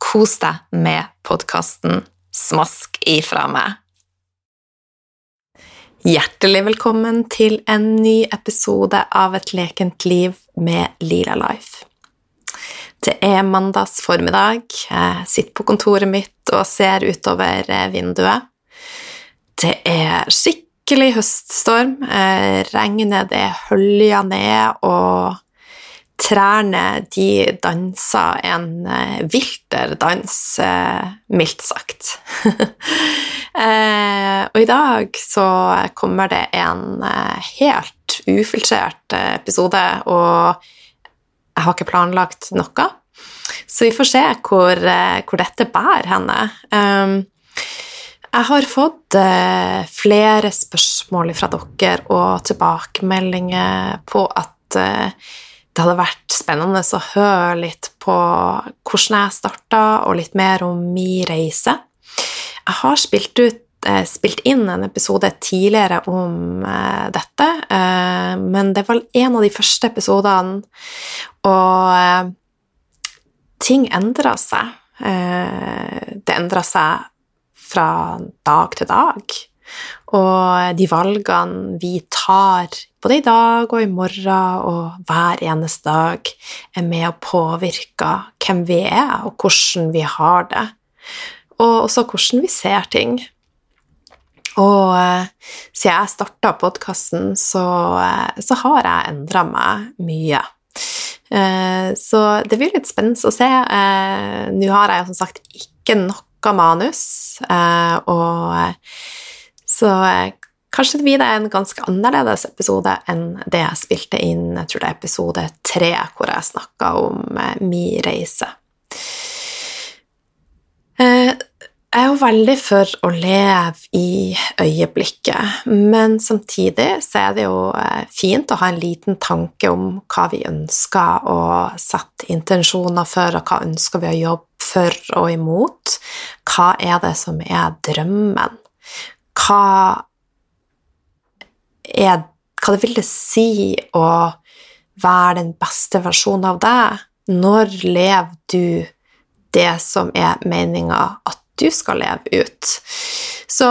Kos deg med podkasten Smask ifra meg. Hjertelig velkommen til en ny episode av Et lekent liv med Lila Life. Det er mandags formiddag. Jeg sitter på kontoret mitt og ser utover vinduet. Det er skikkelig høststorm. Regnet det høljer ned, og trærne de danser en uh, vilter dans, uh, mildt sagt. uh, og i dag så kommer det en helt ufiltrert episode, og jeg har ikke planlagt noe. Så vi får se hvor, hvor dette bærer henne. Um, jeg har fått flere spørsmål fra dere og tilbakemeldinger på at det hadde vært spennende å høre litt på hvordan jeg starta, og litt mer om min reise. Jeg har spilt, ut, eh, spilt inn en episode tidligere om eh, dette, eh, men det var en av de første episodene, og ting endra seg. Det endra seg fra dag til dag. Og de valgene vi tar både i dag og i morgen og hver eneste dag, er med å påvirke hvem vi er, og hvordan vi har det. Og også hvordan vi ser ting. Og eh, siden jeg starta podkasten, så, eh, så, har jeg endra meg mye. Eh, så det blir litt spennende å se. Nå har jeg som sagt ikke noe manus, og så eh, kanskje det blir en ganske annerledes episode enn det jeg spilte inn jeg tror det er episode tre, hvor jeg snakka om eh, min reise. Eh, jeg er jo veldig for å leve i øyeblikket, men samtidig så er det jo fint å ha en liten tanke om hva vi ønsker å sette intensjoner for, og hva ønsker vi å jobbe for og imot. Hva er det som er drømmen? Hva er Hva det vil det si å være den beste versjonen av deg? Når lever du det som er meninga at du skal leve ut? Så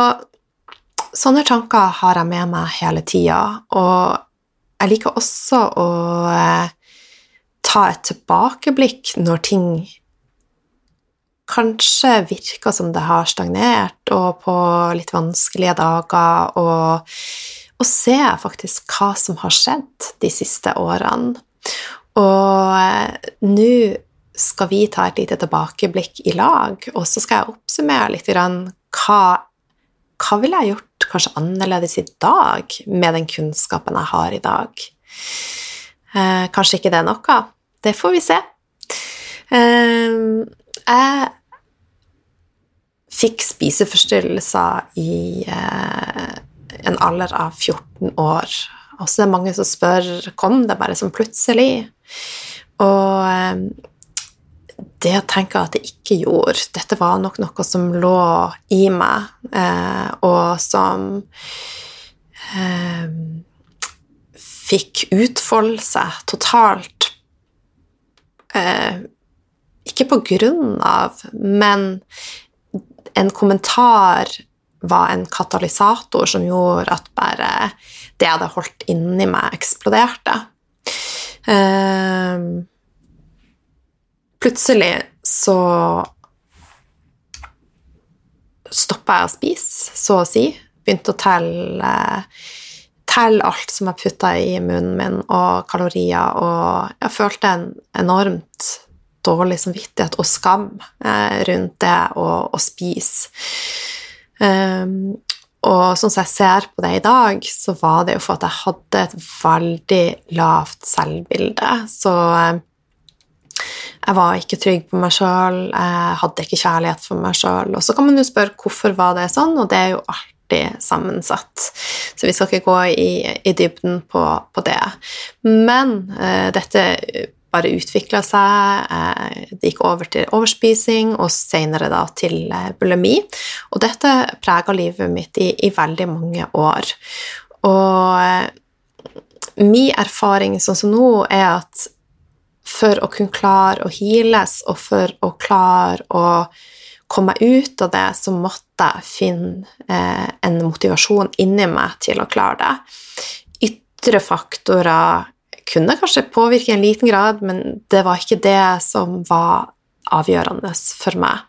sånne tanker har jeg med meg hele tida, og jeg liker også å eh, ta et tilbakeblikk når ting kanskje virker som det har stagnert, og på litt vanskelige dager, og, og ser faktisk hva som har skjedd de siste årene. Og eh, nå skal vi ta et lite tilbakeblikk i lag, og så skal jeg oppsummere litt hva, hva ville jeg gjort kanskje annerledes i dag med den kunnskapen jeg har i dag. Eh, kanskje ikke det er noe. Det får vi se. Eh, jeg fikk spiseforstyrrelser i eh, en alder av 14 år. Og så er det mange som spør kom det bare som plutselig. Og eh, det å tenke at det ikke gjorde Dette var nok noe som lå i meg, eh, og som eh, fikk utfolde seg totalt. Eh, ikke på grunn av, men en kommentar var en katalysator som gjorde at bare det jeg hadde holdt inni meg, eksploderte. Uh, plutselig så stoppa jeg å spise, så å si. Begynte å telle, telle alt som jeg putta i munnen min, og kalorier, og jeg følte en enormt dårlig samvittighet og skam eh, rundt det å, spise. Um, og sånn som jeg ser på det i dag, så var det jo for at jeg hadde et veldig lavt selvbilde. Så eh, jeg var ikke trygg på meg sjøl, jeg hadde ikke kjærlighet for meg sjøl. Og så kan man jo spørre hvorfor var det sånn, og det er jo alltid sammensatt. Så vi skal ikke gå i, i dybden på, på, det. Men eh, dette bare utvikla seg. Eh, det gikk over til overspising, og senere da til eh, bulimi. Og dette prega livet mitt i, i, veldig mange år. Og eh, min erfaring sånn som nå er at for å kunne klare å heales, og for å klare å komme ut av det, så måtte jeg finne en motivasjon inni meg til å klare det. Ytre faktorer kunne kanskje påvirke i en liten grad, men det var ikke det som var avgjørende for meg.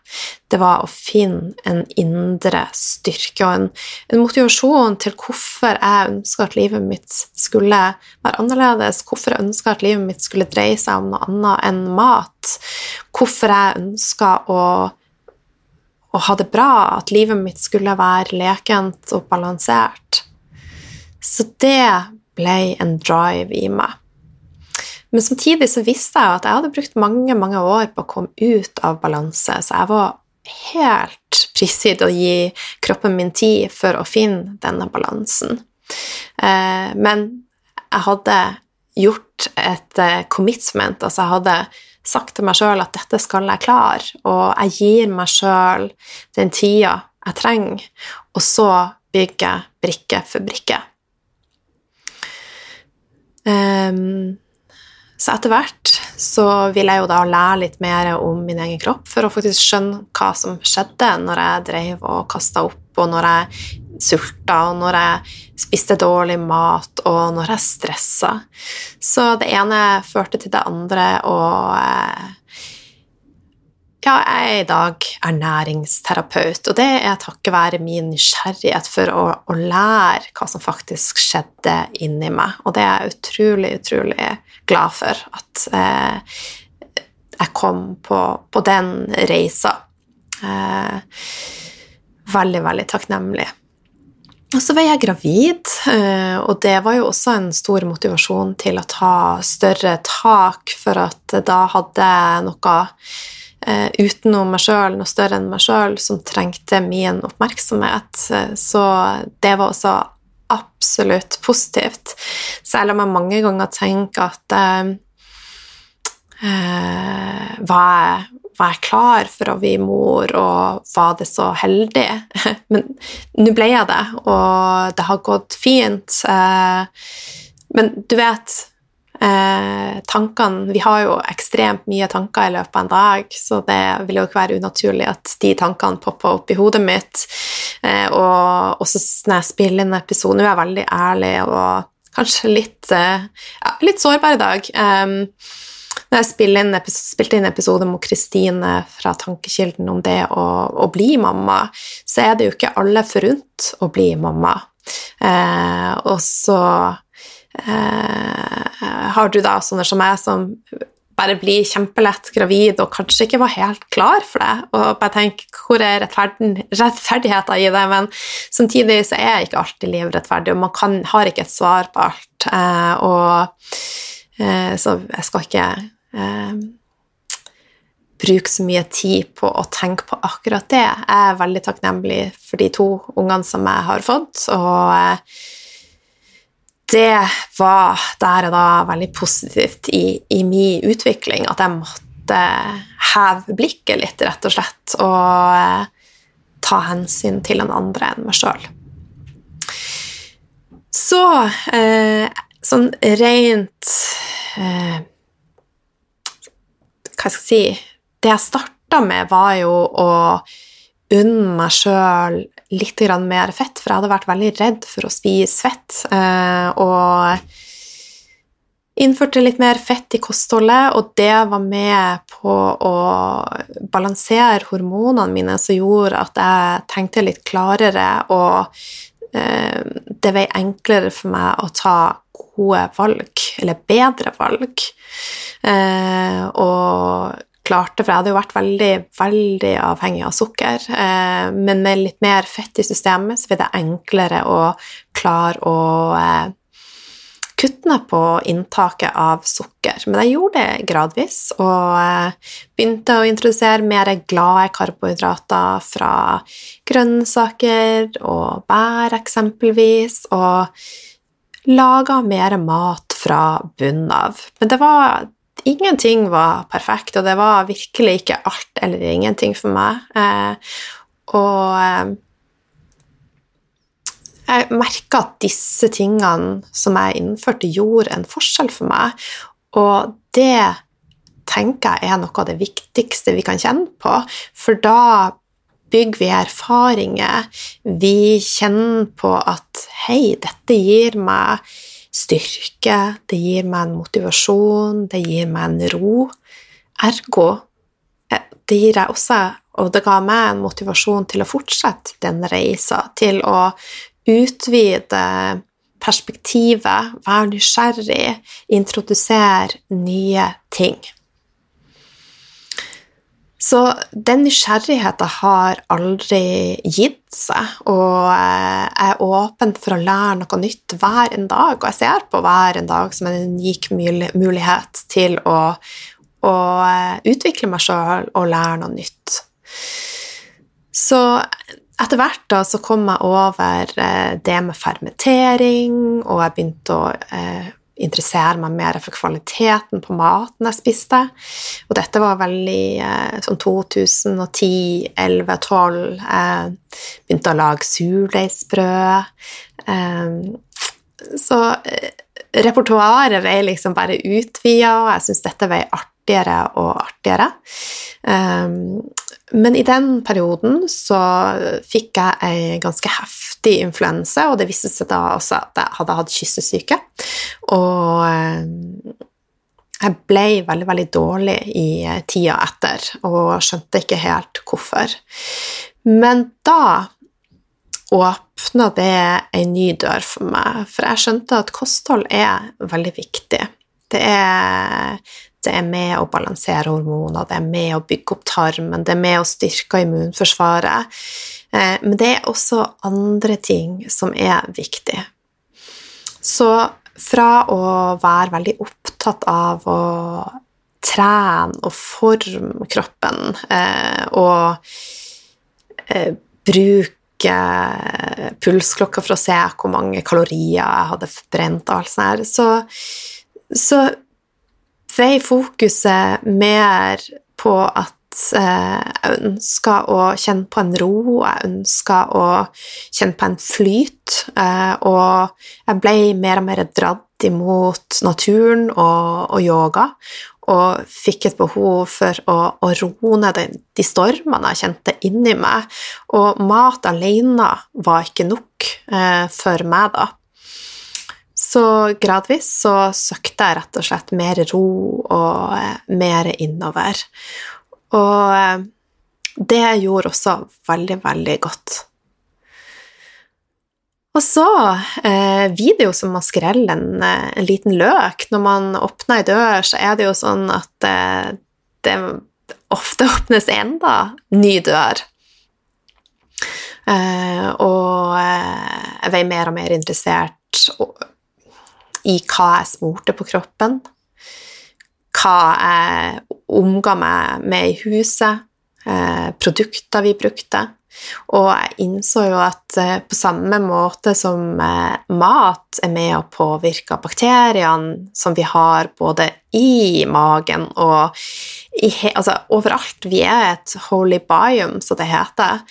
Det var å finne en indre styrke og en, en, motivasjon til hvorfor jeg ønska at livet mitt skulle være annerledes, hvorfor jeg ønska at livet mitt skulle dreie seg om noe annet enn mat, hvorfor jeg ønska å, å ha det bra, at livet mitt skulle være lekent og balansert. Så det ble en drive i meg. Men samtidig så visste jeg at jeg hadde brukt mange mange år på å komme ut av balanse, så jeg var helt prisgitt å gi kroppen min tid for å finne denne balansen. Eh, men jeg hadde gjort et eh, commitment, altså jeg hadde sagt til meg sjøl at dette skal jeg klare, og jeg gir meg sjøl den tida jeg trenger, og så bygger jeg brikke for brikke. Um, så etter hvert så vil jeg jo da lære litt mer om min egen kropp for å faktisk skjønne hva som skjedde når jeg drev og kasta opp, og når jeg sulta, og når jeg spiste dårlig mat, og når jeg stressa. Så det ene førte til det andre, og eh, ja, jeg er i dag ernæringsterapeut, og det er takket være min nysgjerrighet for å, å, lære hva som faktisk skjedde inni meg. Og det er jeg utrolig, utrolig glad for at eh, jeg kom på, på den reisa. Eh, veldig, veldig takknemlig. Og så var jeg gravid, eh, og det var jo også en stor motivasjon til å ta større tak, for at da hadde jeg noe utenom meg sjøl, noe større enn meg sjøl, som trengte min oppmerksomhet. Eh, så det var også absolutt positivt. Selv om jeg mange ganger tenker at eh, eh, var, jeg, var jeg klar for å bli mor, og var det så heldig? Men nå ble jeg det, og det har gått fint. Eh, men du vet Eh, tankene Vi har jo ekstremt mye tanker i løpet av en dag, så det vil jo ikke være unaturlig at de tankene popper opp i hodet mitt. Eh, og også når jeg spiller inn episoden, er jeg veldig ærlig og kanskje litt, eh, litt sårbar i dag. Eh, når jeg spilte inn, spilte inn episode med Kristine fra Tankekilden om det å, å, bli mamma, så er det jo ikke alle forunt å bli mamma. Eh, og så Eh, har du da sånne som meg, som bare blir kjempelett gravid og kanskje ikke var helt klar for det, og bare tenk, hvor er rettferdigheten i det? Men samtidig så er ikke alltid liv rettferdig, og man kan, har ikke et svar på alt. Eh, og, eh, så jeg skal ikke eh, bruke så mye tid på å tenke på akkurat det. Jeg er veldig takknemlig for de to ungene som jeg har fått, og eh, det var der og da veldig positivt i, i min utvikling, at jeg måtte heve blikket litt, rett og slett, og eh, ta hensyn til en andre enn meg sjøl. Så eh, sånn rent eh, Hva skal jeg si Det jeg starta med, var jo å unne meg sjøl litt mer fett, for jeg hadde vært veldig redd for å spise fett. Eh, og innførte litt mer fett i kostholdet, og det var med på å balansere hormonene mine, som gjorde at jeg tenkte litt klarere og eh, det ble enklere for meg å ta gode valg, eller bedre valg. Eh, og klarte, for jeg hadde jo vært veldig, veldig avhengig av sukker, eh, men med litt mer fett i systemet så blir det enklere å klare å eh, kutte ned på inntaket av sukker. Men jeg gjorde det gradvis, og eh, begynte å introdusere mer glade karbohydrater fra grønnsaker og bær, eksempelvis, og laga mer mat fra bunnen av. Men det var Ingenting var perfekt, og det var virkelig ikke alt eller ingenting for meg. Eh, og jeg merka at disse tingene som jeg innførte, gjorde en forskjell for meg. Og det tenker jeg er noe av det viktigste vi kan kjenne på, for da bygger vi erfaringer. Vi kjenner på at hei, dette gir meg styrke, det gir meg en motivasjon, det gir meg en ro. Ergo eh, det gir jeg også, og det ga meg en motivasjon til å fortsette den reisa, til å utvide perspektivet, være nysgjerrig, introdusere nye ting. Så den nysgjerrigheten har aldri gitt seg, og jeg er åpen for å lære noe nytt hver en dag. Og jeg ser på hver en dag som en unik mulighet til å, å utvikle meg sjøl og lære noe nytt. Så etter hvert da så kom jeg over eh, det med fermentering, og jeg begynte å eh, interessere meg mer for kvaliteten på maten jeg spiste. Og dette var veldig eh, sånn 2010, 11, 12. Jeg begynte å lage surdeigsbrød. Eh, så eh, repertoaret ble liksom bare utvida, og jeg syntes dette var artigere og artigere. Men i den perioden så fikk jeg ei ganske heftig influense, og det viste seg da også at jeg hadde hatt kyssesyke. Og eh, jeg ble veldig, veldig dårlig i tida etter og skjønte ikke helt hvorfor. Men da åpna det en ny dør for meg, for jeg skjønte at kosthold er veldig viktig. Det er det er med å balansere hormoner, det er med å bygge opp tarmen, det er med å styrke immunforsvaret. Eh, men det er også andre ting som er viktig. Så fra å være veldig opptatt av å trene og forme kroppen eh, og eh, bruke pulsklokka for å se hvor mange kalorier jeg hadde brent og alt sånt her, så, så ble fokuset mer på at eh, jeg ønsker å kjenne på en ro, jeg ønsker å kjenne på en flyt, eh, og jeg ble mer og mer dratt imot naturen og, og yoga, og fikk et behov for å, å roe ned de stormene jeg kjente inni meg. Og mat alene var ikke nok eh, for meg da. Så gradvis så søkte jeg rett og slett mer ro og eh, mer innover. Og eh, det gjorde også veldig, veldig godt. Og så eh, jo som å skrelle en, eh, en, liten løk. Når man åpner ei dør, så er det jo sånn at eh, det ofte åpnes enda ny dør. Eh, og jeg ble mer og mer interessert i hva jeg smurte på kroppen, hva jeg omga meg med i huset, eh, produkter vi brukte. Og jeg innså jo at eh, på samme måte som eh, mat er med å påvirke bakteriene som vi har både i magen og i, altså, overalt Vi er et holy biome, som det heter.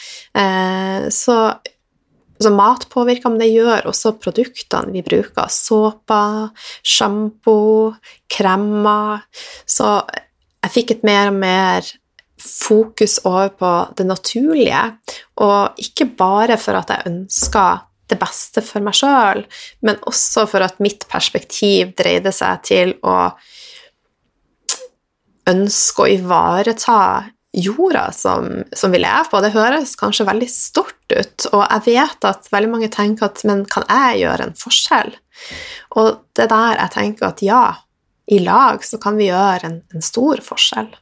Så Altså mat påvirker, men det gjør også produktene vi bruker. Såper, sjampo, kremmer. Så jeg fikk et mer og mer fokus over på det naturlige, og ikke bare for at jeg ønska det beste for meg sjøl, men også for at mitt perspektiv dreide seg til å ønske å ivareta jorda som, som, vi lever på. Det høres kanskje veldig stort ut, og jeg vet at veldig mange tenker at men kan jeg gjøre en forskjell? Og det er der jeg tenker at ja, i lag så kan vi gjøre en, en stor forskjell.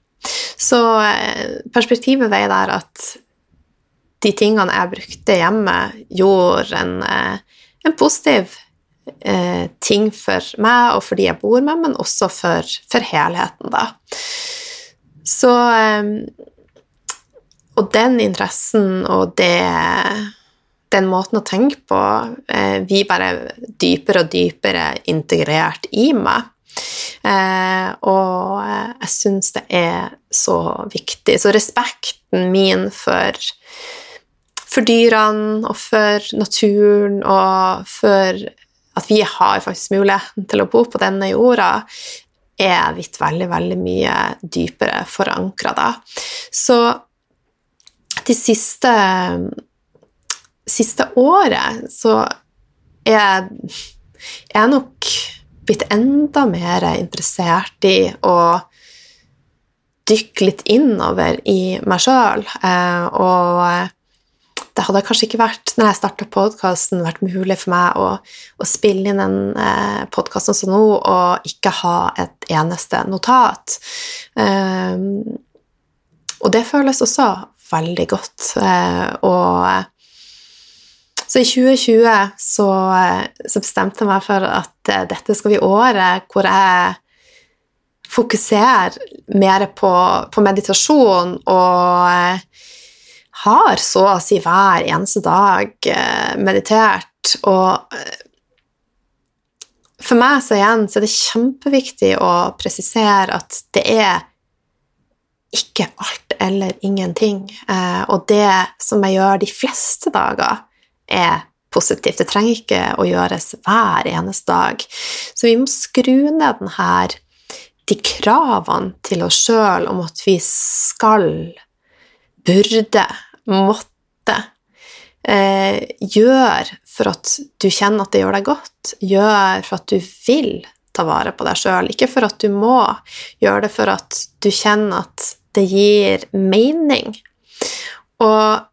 Så eh, perspektivet veier der at de tingene jeg brukte hjemme, gjorde en, eh, en positiv eh, ting for meg og for de jeg bor med, men også for, for helheten, da. Så eh, Og den interessen og det den måten å tenke på eh, vi bare dypere og dypere integrert i meg. Eh, og jeg syns det er så viktig. Så respekten min for for dyrene og for naturen og for at vi har faktisk muligheten til å bo på denne jorda, er blitt veldig, veldig mye dypere forankra da. Så de siste, siste året så er jeg nok blitt enda mer interessert i å dykke litt innover i meg sjøl. Eh, og det hadde kanskje ikke vært når jeg starta podkasten, vært mulig for meg å, å spille inn en eh, podkast som nå og ikke ha et eneste notat. Um, og det føles også veldig godt. Uh, og så i 2020 så, så, bestemte jeg meg for at uh, dette skal bli året hvor jeg fokuserer mer på, på meditasjon og har så å si hver eneste dag eh, meditert, og eh, for meg så igjen så er det kjempeviktig å presisere at det er ikke alt eller ingenting. Eh, og det som jeg gjør de fleste dager, er positivt. Det trenger ikke å gjøres hver eneste dag. Så vi må skru ned denne, de kravene til oss sjøl om at vi skal, burde, måtte eh, gjør for at du kjenner at det gjør deg godt. Gjør for at du vil ta vare på deg sjøl, ikke for at du må. Gjør det for at du kjenner at det gir mening. Og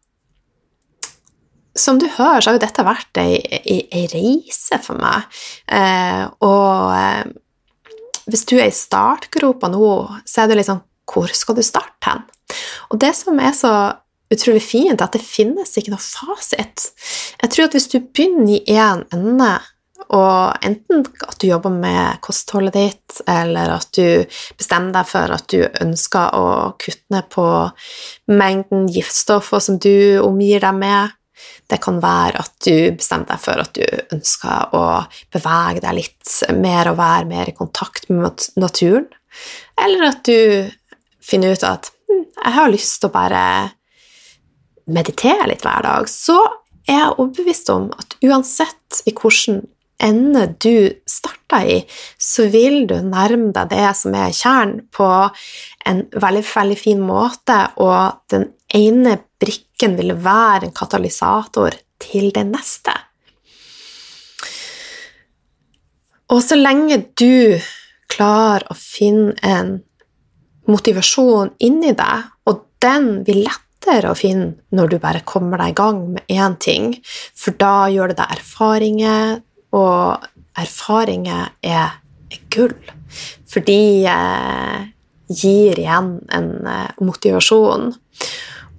som du hører, så har jo dette vært ei, ei, ei reise for meg. Eh, og eh, hvis du er i startgropa nå, så er det liksom Hvor skal du starte hen? Og det som er så utrolig fint at det finnes ikke noe fasit. Jeg tror at hvis du begynner i én ende, og enten at du jobber med kostholdet ditt, eller at du bestemmer deg for at du ønsker å kutte ned på mengden giftstoffer som du omgir deg med, det kan være at du bestemmer deg for at du ønsker å bevege deg litt mer og være mer i kontakt med naturen, eller at du finner ut at hm, jeg har lyst til å bare meditere litt hver dag, så er jeg overbevist om at uansett i hvilken ende du starter i, så vil du nærme deg det som er kjernen, på en veldig, veldig fin måte, og den ene brikken vil være en katalysator til det neste. Og så lenge du klarer å finne en motivasjon inni deg, og den vil lett lettere å finne når du bare kommer deg i gang med én ting, for da gjør det deg erfaringer, og erfaringer er, er gull. For de eh, gir igjen en eh, motivasjon.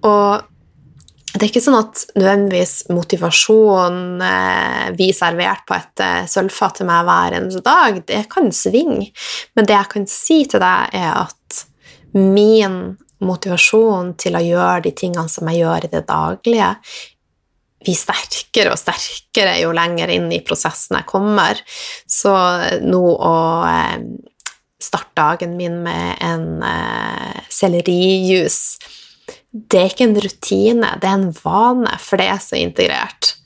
Og det er ikke sånn at nødvendigvis motivasjon eh, vi servert på et eh, sølvfat til meg hver eneste dag, det kan svinge. Men det jeg kan si til deg, er at min motivasjon til å gjøre de tingene som jeg gjør i det daglige, blir sterkere og sterkere jo lenger inn i prosessen jeg kommer. Så nå å eh, starte dagen min med en eh, sellerijus Det er ikke en rutine, det er en vane, for det er så integrert.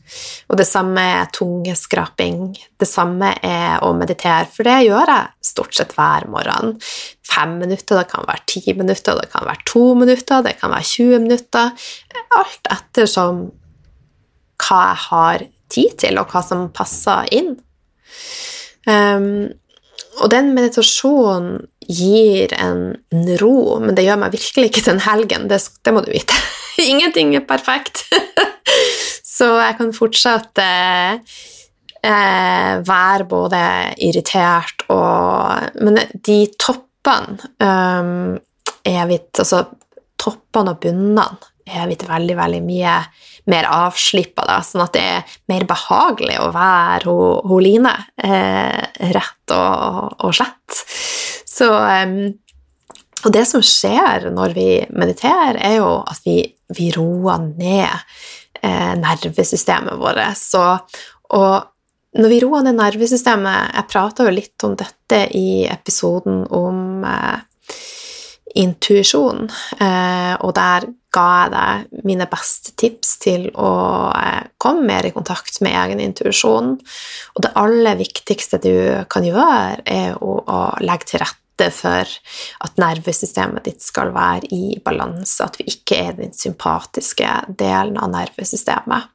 Og det samme er tungeskraping. Det samme er å meditere, for det gjør jeg stort sett hver morgen. Fem minutter, det kan være ti minutter, det kan være to minutter, det kan være 20 minutter. Alt ettersom hva jeg har tid til, og hva som passer inn. Um, og den meditasjonen gir en, ro, men det gjør meg virkelig ikke til en helgen. Det, det må du vite. Ingenting er perfekt. Så jeg kan fortsatt eh, eh, være både irritert og Men de toppene um, er vidt Altså toppene og bunnene er blitt veldig, veldig mye mer avslippa, sånn at det er mer behagelig å være hos Line, eh, rett og, og, slett. Så um, Og det som skjer når vi mediterer, er jo at vi, vi roer ned eh, nervesystemet vårt. Så, og når vi roer ned nervesystemet Jeg prata jo litt om dette i episoden om eh, intuisjon, eh, og der ga jeg deg mine beste tips til å eh, komme mer i kontakt med egen intuisjon. Og det aller viktigste du kan gjøre, er å, legge til rette for at nervesystemet ditt skal være i balanse, at vi ikke er den sympatiske delen av nervesystemet.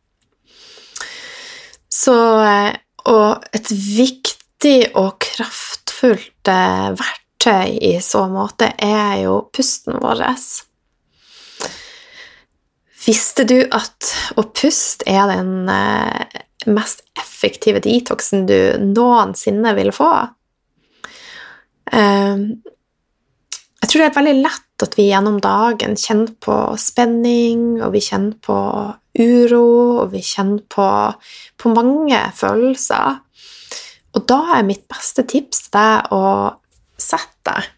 Så eh, Og et viktig og kraftfullt verktøy verktøy i så måte er jo pusten vår. Visste du at å puste er den eh, mest effektive detoxen du noensinne vil få? Ehm, jeg tror det er veldig lett at vi gjennom dagen kjenner på spenning, og vi kjenner på uro, og vi kjenner på, på mange følelser. Og da er mitt beste tips til deg å sette deg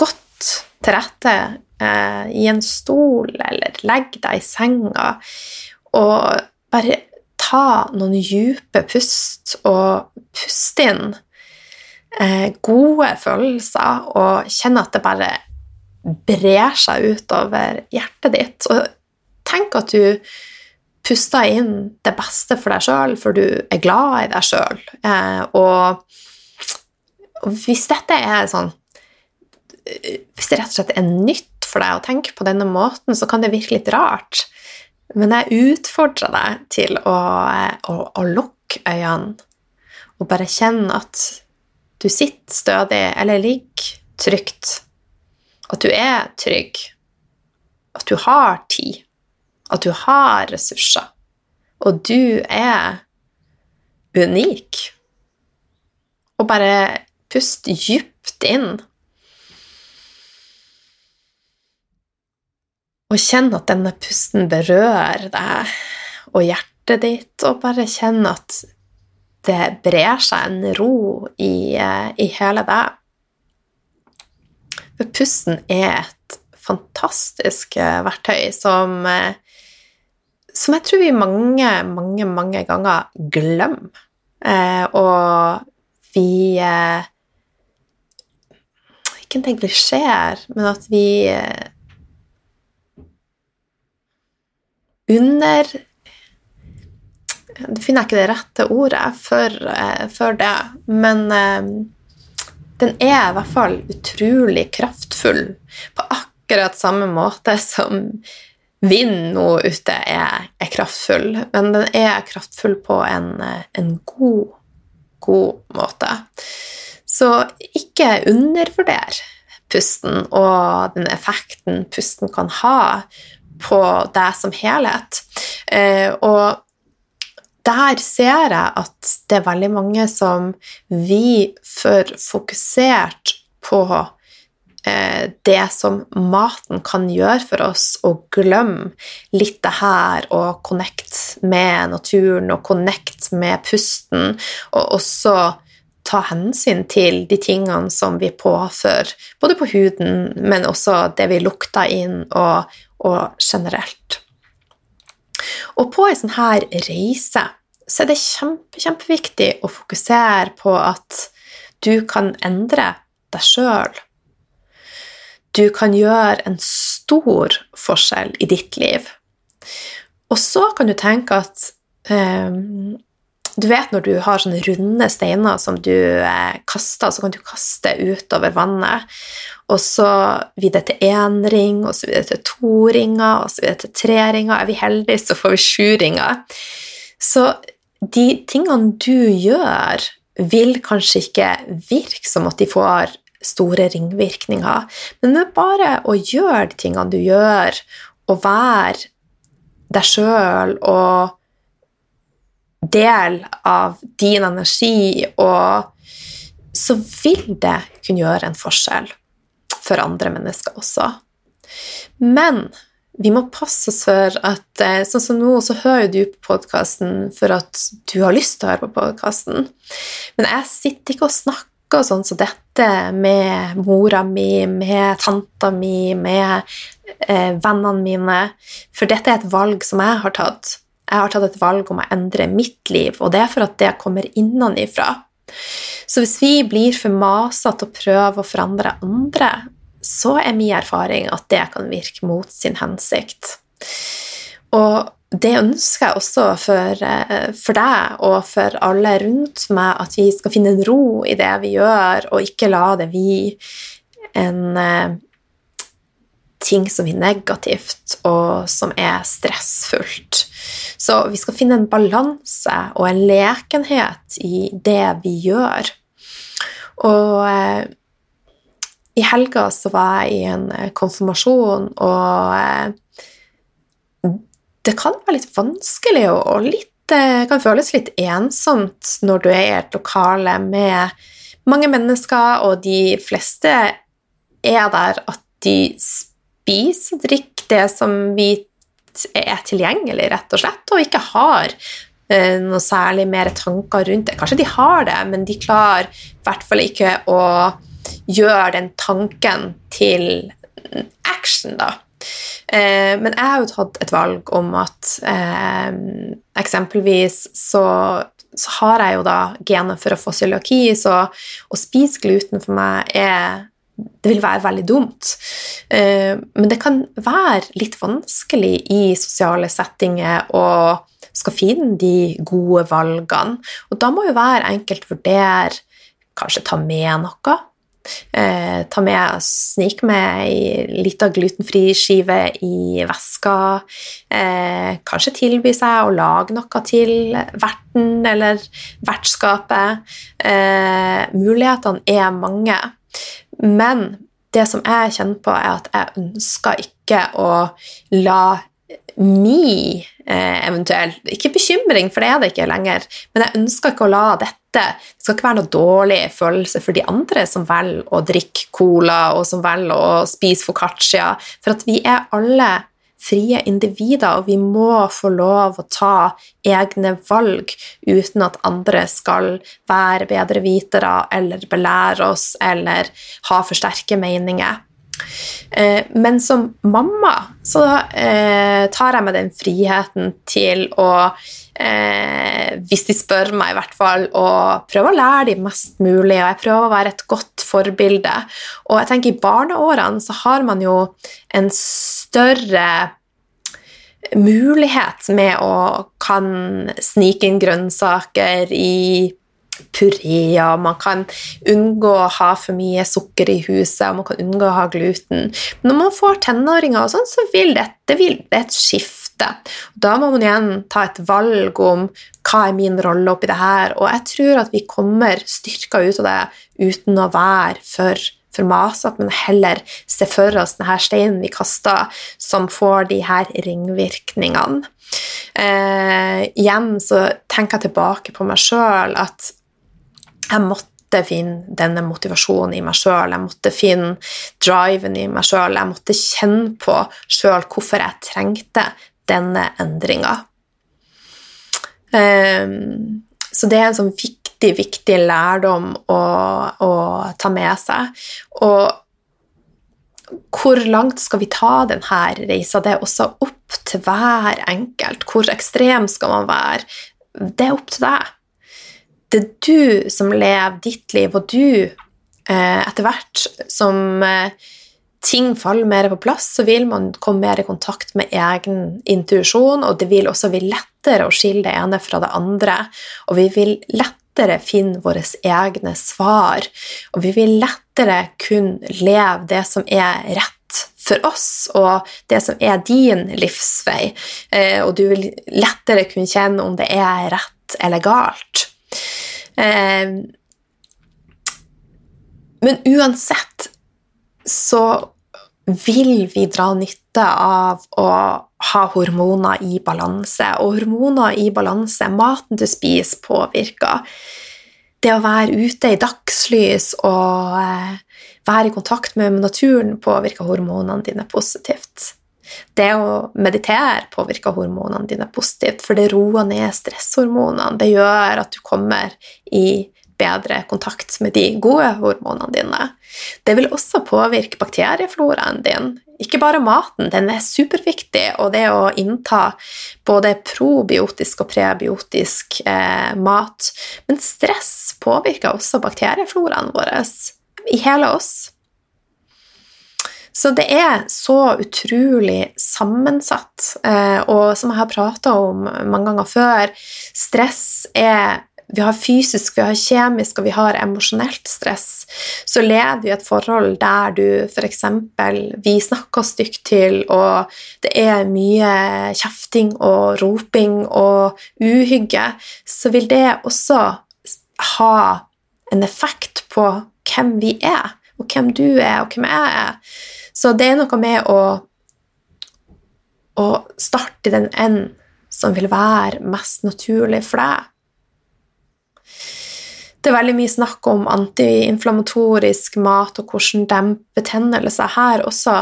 godt til rette eh, i en stol, eller legg deg i senga, og bare ta noen dype pust, og puste inn gode følelser, og kjenne at det bare brer seg utover hjertet ditt. Og tenk at du puster inn det beste for deg sjøl, for du er glad i deg sjøl. Eh, og hvis dette er sånn Hvis det rett og slett er nytt for deg å tenke på denne måten, så kan det virke litt rart. Men jeg utfordrer deg til å, å, å lukke øynene og bare kjenne at du sitter stødig eller ligger trygt. At du er trygg. At du har tid. At du har ressurser. Og du er unik. Og bare Pust dypt inn. Og kjenn at denne pusten berører deg og hjertet ditt, og bare kjenn at det brer seg en ro i, i hele deg. For pusten er et fantastisk verktøy som, som jeg tror vi mange, mange, mange ganger glemmer. Eh, og vi eh, ikke egentlig skjer, men at vi eh, under finner jeg ikke det rette ordet for, eh, for det, men eh, den er i hvert fall utrolig kraftfull på akkurat samme måte som vind nå ute er, er, kraftfull, men den er kraftfull på en, en god, god måte. Så ikke undervurder pusten og den effekten pusten kan ha på deg som helhet. Eh, og der ser jeg at det er veldig mange som vi for fokusert på eh, det som maten kan gjøre for oss, og glemme litt det her og connect med naturen og connect med pusten, og også ta hensyn til de tingene som vi påfører, både på huden, men også det vi lukter inn, og, og generelt. Og på ei sånn her reise så er det kjempe, kjempeviktig å fokusere på at du kan endre deg sjøl. Du kan gjøre en stor forskjell i ditt liv. Og så kan du tenke at um, du vet når du har sånne runde steiner som du eh, kaster, så kan du kaste utover vannet. Og så videre til én ring, og så videre til to ringer, og så videre til tre ringer. Er vi heldige, så får vi sju ringer. Så de tingene du gjør, vil kanskje ikke virke som at de får store ringvirkninger. Men det er bare å gjøre de tingene du gjør, og være deg sjøl og del av din energi, og så vil det kunne gjøre en forskjell for andre mennesker også. Men vi må passe oss for at eh, Sånn som nå, så hører du på podkasten for at du har lyst til å høre på podkasten. Men jeg sitter ikke og snakker sånn som dette med mora mi, med tanta mi, med eh, vennene mine. For dette er et valg som jeg har tatt. Jeg har tatt et valg om å endre mitt liv, og det er for at det kommer innenfra. Så hvis vi blir for masete og prøver å forandre andre, så er min erfaring at det kan virke mot sin hensikt. Og det ønsker jeg også for, eh, for, deg og for alle rundt meg, at vi skal finne en ro i det vi gjør, og ikke la det bli en uh, ting som er negativt, og som er stressfullt. Så vi skal finne en balanse og en lekenhet i det vi gjør. Og uh, i helga så var jeg i en eh, konfirmasjon, og eh, det kan være litt vanskelig og litt eh, kan føles litt ensomt når du er i et lokale med mange mennesker, og de fleste er der at de spiser og drikker det som vi er tilgjengelig, rett og slett, og ikke har noe særlig mer tanker rundt det. Kanskje de har det, men de klarer i hvert fall ikke å gjøre den tanken til action, da. Eh, men jeg har jo tatt et valg om at eh, eksempelvis så, så, har jeg jo da gener for å få cøliaki, så å spise gluten for meg er det vil være veldig dumt. Eh, men det kan være litt vanskelig i sosiale settinger å skal finne de gode valgene. Og da må jo hver enkelt vurdere kanskje ta med noe Eh, ta med, Snik med ei lita glutenfri skive i veska. Eh, kanskje tilby seg å lage noe til verten eller vertskapet. Eh, mulighetene er mange. Men det som jeg kjenner på, er at jeg ønsker ikke å la mi eh, eventuell Ikke bekymring, for det er det ikke lenger, men jeg ønsker ikke å la dette Det skal ikke være noe dårlig følelse for de andre som velger å drikke cola, og som velger å spise foccaccia, for at vi er alle frie individer, og vi må få lov å ta egne valg uten at andre skal være bedrevitere eller belære oss eller ha for sterke meninger. Eh, men som mamma så eh, tar jeg meg den friheten til å eh, Hvis de spør meg, i hvert fall, å prøve å lære dem mest mulig, og jeg prøver å være et godt forbilde. Og jeg tenker i barneårene så har man jo en større mulighet med å kan snike inn grønnsaker i pureer, man kan unngå å ha for mye sukker i huset, og man kan unngå å ha gluten. Når man får tenåringer, og sånn, så vil dette vil, det et skifte. Da må man igjen ta et valg om hva er min rolle oppi det her, og jeg tror at vi kommer styrka ut av det uten å være for for masete, men heller se for oss denne steinen vi kaster, som får de her ringvirkningene. Eh, igjen så tenker jeg tilbake på meg sjøl at jeg måtte finne denne motivasjonen i meg sjøl, jeg måtte finne driven i meg sjøl, jeg måtte kjenne på sjøl hvorfor jeg trengte denne endringa. Um, så det er en sånn viktig, viktig lærdom å, å ta med seg. Og hvor langt skal vi ta denne reisa? Det er også opp til hver enkelt. Hvor ekstrem skal man være? Det er opp til deg det er du som lever ditt liv, og du eh, etter hvert som eh, ting faller mer på plass, så vil man komme mer i kontakt med egen intuisjon, og det vil også bli lettere å skille det ene fra det andre, og vi vil lettere finne våre egne svar, og vi vil lettere kunne leve det som er rett for oss, og det som er din livsvei, eh, og du vil lettere kunne kjenne om det er rett eller galt. Eh, men uansett så vil vi dra nytte av å ha hormoner i balanse. Og hormoner i balanse, maten du spiser, påvirker. Det å være ute i dagslys og eh, være i kontakt med naturen påvirker hormonene dine positivt. Det å meditere påvirker hormonene dine positivt, for det roer ned stresshormonene. Det gjør at du kommer i bedre kontakt med de gode hormonene dine. Det vil også påvirke bakteriefloraen din. Ikke bare maten, den er superviktig, og det å innta både probiotisk og prebiotisk eh, mat. Men stress påvirker også bakteriefloraen vår i hele oss. Så det er så utrolig sammensatt. Eh, og som jeg har prata om mange ganger før, stress er vi har fysisk, vi har kjemisk og vi har emosjonelt stress, så lever vi i et forhold der du f.eks. vi snakker stygt til, og det er mye kjefting og roping og uhygge, så vil det også ha en effekt på hvem vi er, og hvem du er, og hvem jeg er. Så det er noe med å, å starte i den enden som vil være mest naturlig for deg. Det er veldig mye snakk om antiinflamatorisk mat og hvordan dempe betennelse her også.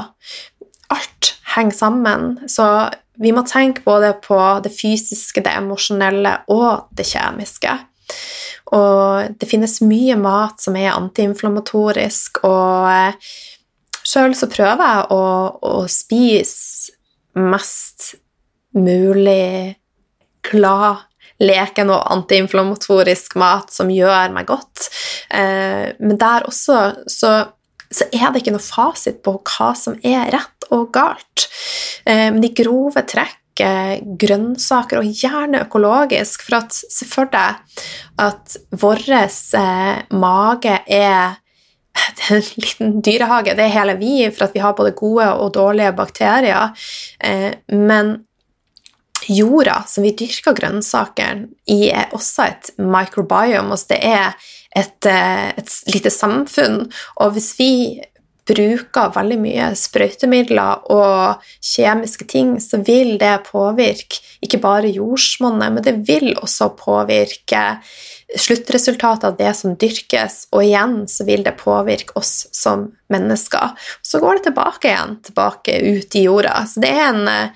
Alt henger sammen, så vi må tenke både på det fysiske, det emosjonelle og det kjemiske. Og det finnes mye mat som er antiinflamatorisk, og Sjøl så prøver jeg å, å, spise mest mulig glad, leken og antiinflamatorisk mat som gjør meg godt. Eh, men der også så, så, er det ikke noe fasit på hva som er rett og galt. Eh, men de grove trekk grønnsaker, og gjerne økologisk. For at se for deg at vår eh, mage er det er en liten dyrehage. Det er hele vi, for at vi har både gode og dårlige bakterier. Eh, men jorda som vi dyrker grønnsaker i, er også et microbiome. Altså det er et, eh, et lite samfunn. Og hvis vi bruker veldig mye sprøytemidler og kjemiske ting, så vil det påvirke ikke bare jordsmonnet, men det vil også påvirke sluttresultatet av det som dyrkes, og igjen så vil det påvirke oss som mennesker. Så går det tilbake igjen, tilbake ut i jorda. Så det er en,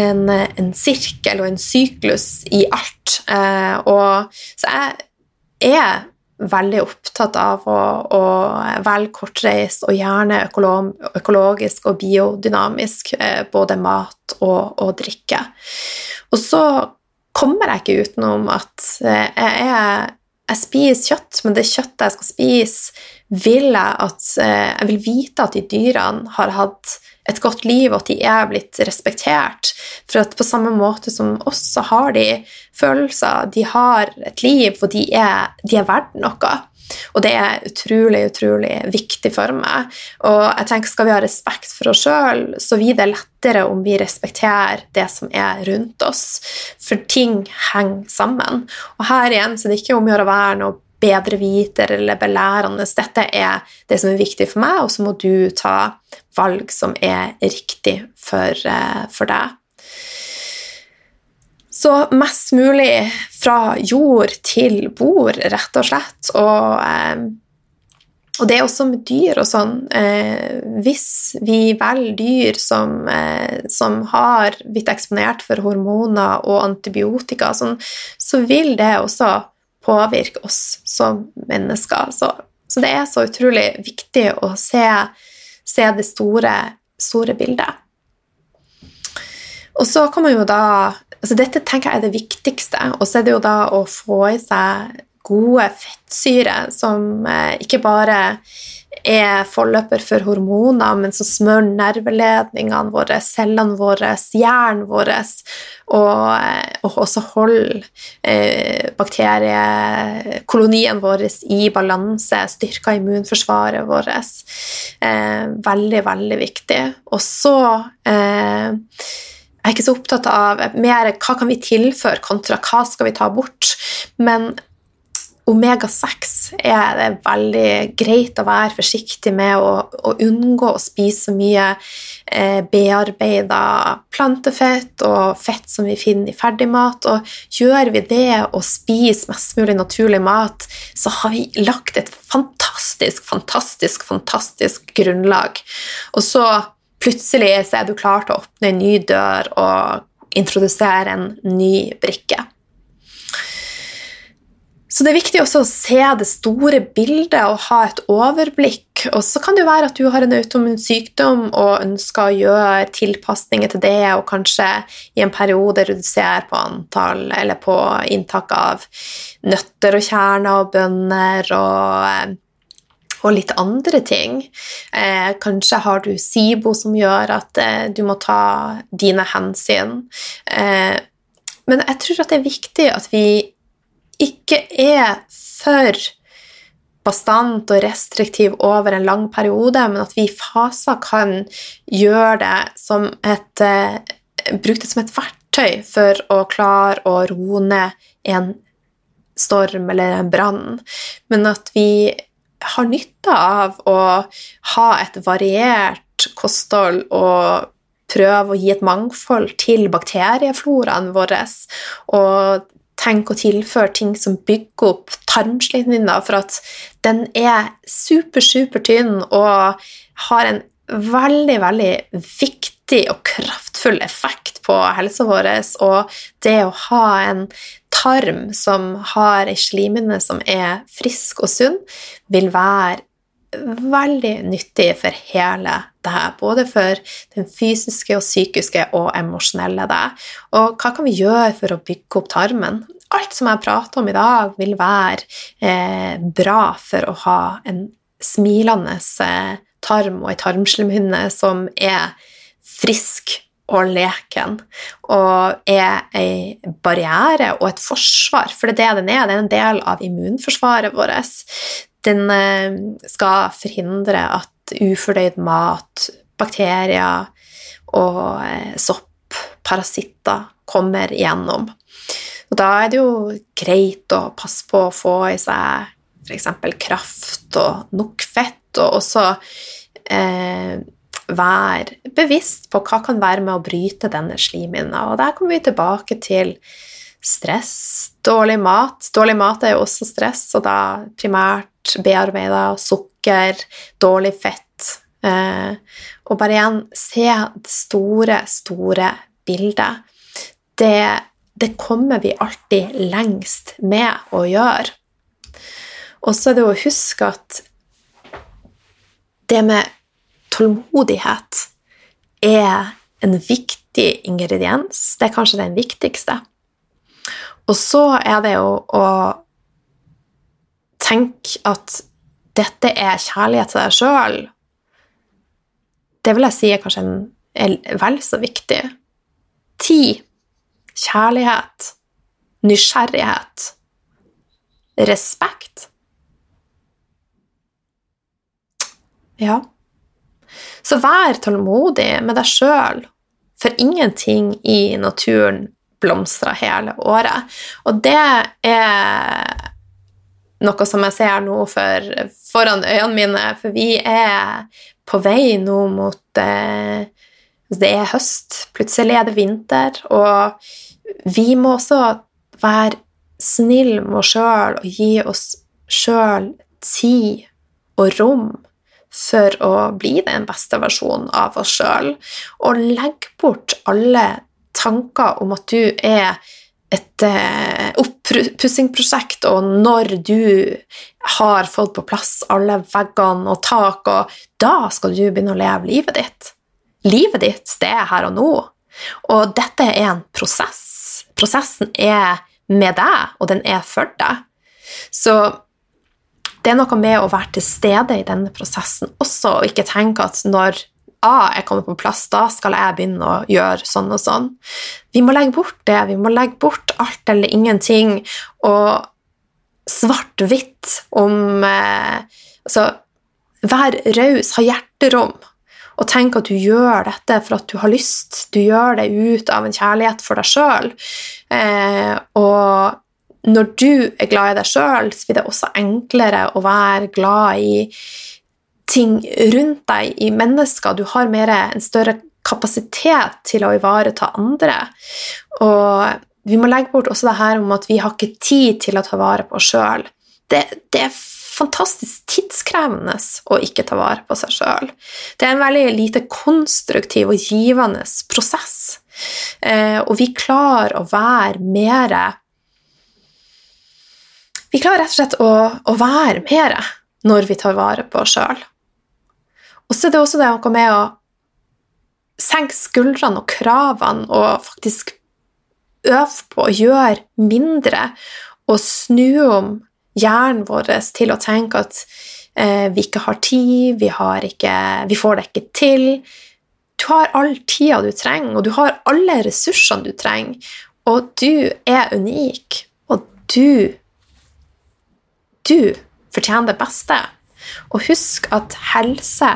en, en sirkel og en syklus i alt. Eh, og, så jeg er veldig opptatt av å, å velge kortreist og gjerne økologisk og biodynamisk, eh, både mat og, og drikke. Og så kommer jeg ikke utenom at jeg, jeg, er, jeg spiser kjøtt, men det kjøttet jeg skal spise, vil jeg at eh, Jeg vil vite at de dyrene har hatt et godt liv, og at de er blitt respektert. For at på samme måte som oss, så har de følelser, de har et liv, og de er, de er verdt noe. Og det er utrolig, utrolig viktig for meg. Og jeg tenker skal vi ha respekt for oss sjøl, så blir det lettere om vi respekterer det som er rundt oss. For ting henger sammen. Og her igjen så det er ikke om å gjøre å være noe bedreviter eller belærende. Dette er det som er viktig for meg, og så må du ta valg som er riktig for, eh, for deg. Så mest mulig fra jord til bord, rett og slett. Og, eh, og det er også med dyr og sånn eh, Hvis vi velger dyr som, eh, som, har blitt eksponert for hormoner og antibiotika, sånn, så vil det også påvirke oss som mennesker. Så, så det er så utrolig viktig å se, se det store, store bildet. Og så kan man jo da altså Dette tenker jeg er det viktigste. Og så er det jo da å få i seg gode fettsyrer som eh, ikke bare er forløper for hormoner, men som smører nerveledningene våre, cellene våre, hjernen vår, og, eh, og, også holder eh, bakteriekolonien vår i balanse, styrker immunforsvaret vårt. Eh, veldig, veldig viktig. Og så eh, jeg er ikke så opptatt av mer hva kan vi tilføre kontra hva skal vi ta bort. Men omega-6 er det veldig greit å være forsiktig med å, å unngå å spise mye eh, bearbeida plantefett og fett som vi finner i ferdigmat. Og gjør vi det og spiser mest mulig naturlig mat, så har vi lagt et fantastisk, fantastisk, fantastisk grunnlag. Og så plutselig så er du klar til å åpne en ny dør og introdusere en ny brikke. Så det er viktig også å se det store bildet og ha et overblikk. Og så kan det jo være at du har en autoimmun sykdom og ønsker å gjøre tilpasninger til det, og kanskje i en periode redusere på antall eller på inntak av nøtter og kjerner og bønner og, og litt andre ting. Eh, kanskje har du SIBO som gjør at eh, du må ta dine hensyn. Eh, men jeg tror at det er viktig at vi ikke er for bastant og restriktiv over en lang periode, men at vi i faser kan gjøre det som et eh, Bruke det som et verktøy for å klare å roe ned en storm eller en brann, men at vi har nytte av å ha et variert kosthold og prøve å gi et mangfold til bakteriefloraen vår. Og tenke å tilføre ting som bygger opp tarmslimhinna, for at den er super, super tynn og har en veldig, veldig viktig og kraftfull effekt på helsa vår. Og det å ha en tarm som har ei slimhinne som er frisk og sunn, vil være veldig nyttig for hele det her. Både for den fysiske og psykiske og emosjonelle det. Og hva kan vi gjøre for å bygge opp tarmen? Alt som jeg prater om i dag, vil være eh, bra for å ha en smilende eh, tarm og ei tarmslimhinne som er frisk og leken, og er ei barriere og et forsvar, for det er det den er. Det er en del av immunforsvaret vårt. Den eh, skal forhindre at ufordøyd mat, bakterier og eh, sopp, parasitter, kommer igjennom. Og da er det jo greit å passe på å få i seg f.eks. kraft og nok fett, og også eh, være bevisst på hva kan være med å bryte denne slimhinna. Og der kommer vi tilbake til stress, dårlig mat. Dårlig mat er jo også stress, og da primært bearbeida sukker, dårlig fett. Eh, og bare igjen se det store, store bildet. Det, det kommer vi alltid lengst med å gjøre. Og så er det å huske at det med tålmodighet er en viktig ingrediens. Det er kanskje den viktigste. Og så er det jo å tenke at dette er kjærlighet til deg sjøl. Det vil jeg si er kanskje en, vel så viktig. Tid, kjærlighet, nysgjerrighet, respekt. Ja. Så vær tålmodig med deg sjøl, for ingenting i naturen blomstrer hele året. Og det er noe som jeg ser nå for, foran øynene mine, for vi er på vei nå mot eh, Det er høst, plutselig er det vinter, og vi må også være snille med oss sjøl og gi oss sjøl tid og rom for å bli den beste versjonen av oss sjøl, og legg bort alle tanker om at du er et eh, oppussingsprosjekt, og når du har fått på plass alle veggene og tak, og da skal du begynne å leve livet ditt. Livet ditt, det er her og nå. Og dette er en prosess. Prosessen er med deg, og den er for deg. Så det er noe med å være til stede i denne prosessen også, og ikke tenke at når A er kommet på plass, da skal jeg begynne å gjøre sånn og sånn. Vi må legge bort det. Vi må legge bort alt eller ingenting og svart-hvitt om eh, Altså, vær raus, ha hjerterom, og tenk at du gjør dette for at du har lyst. Du gjør det ut av en kjærlighet for deg sjøl. Eh, og når du er glad i deg sjøl, så blir det også enklere å være glad i ting rundt deg, i mennesker. Du har mer, en større kapasitet til å ivareta andre. Og vi må legge bort også det her om at vi har ikke tid til å ta vare på oss sjøl. Det, det, er fantastisk tidskrevende å ikke ta vare på seg sjøl. Det er en veldig lite konstruktiv og givende prosess. Eh, og vi klarer å være mer Vi klarer rett og slett å, å være mer når vi tar vare på oss sjøl. Og så er det også det noe med å senke skuldrene og kravene og faktisk øve på å gjøre mindre og snu om hjernen vår til å tenke at eh, vi ikke har tid, vi, har ikke, vi, får det ikke til. Du har all tida du trenger, og du har alle ressursene du trenger. Og du er unik, og du Du fortjener det beste. Og husk at helse,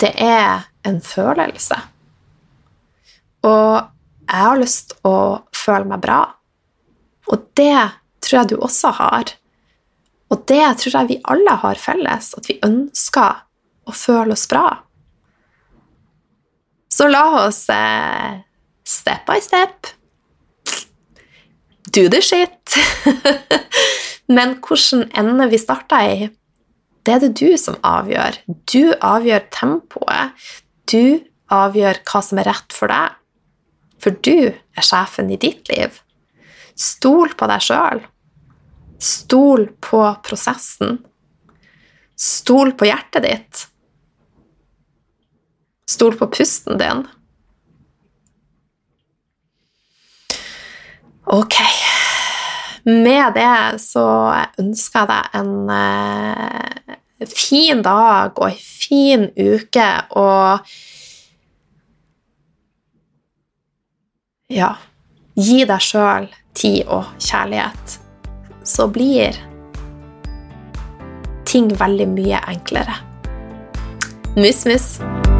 det er en følelse. Og jeg har lyst til å føle meg bra. Og det tror jeg du også har. Og det tror jeg vi alle har felles, at vi ønsker å føle oss bra. Så la oss eh, step by step do the shit. Men hvilken ende vi starter i, det er det du som avgjør. Du avgjør tempoet. Du avgjør hva som er rett for deg. For du er sjefen i ditt liv. Stol på deg sjøl. Stol på prosessen. Stol på hjertet ditt. Stol på pusten din. Ok. Med det så ønsker jeg deg en eh, fin dag og ei fin uke og ja, gi deg sjøl tid og kjærlighet, så blir ting veldig mye enklere. Mus, mus.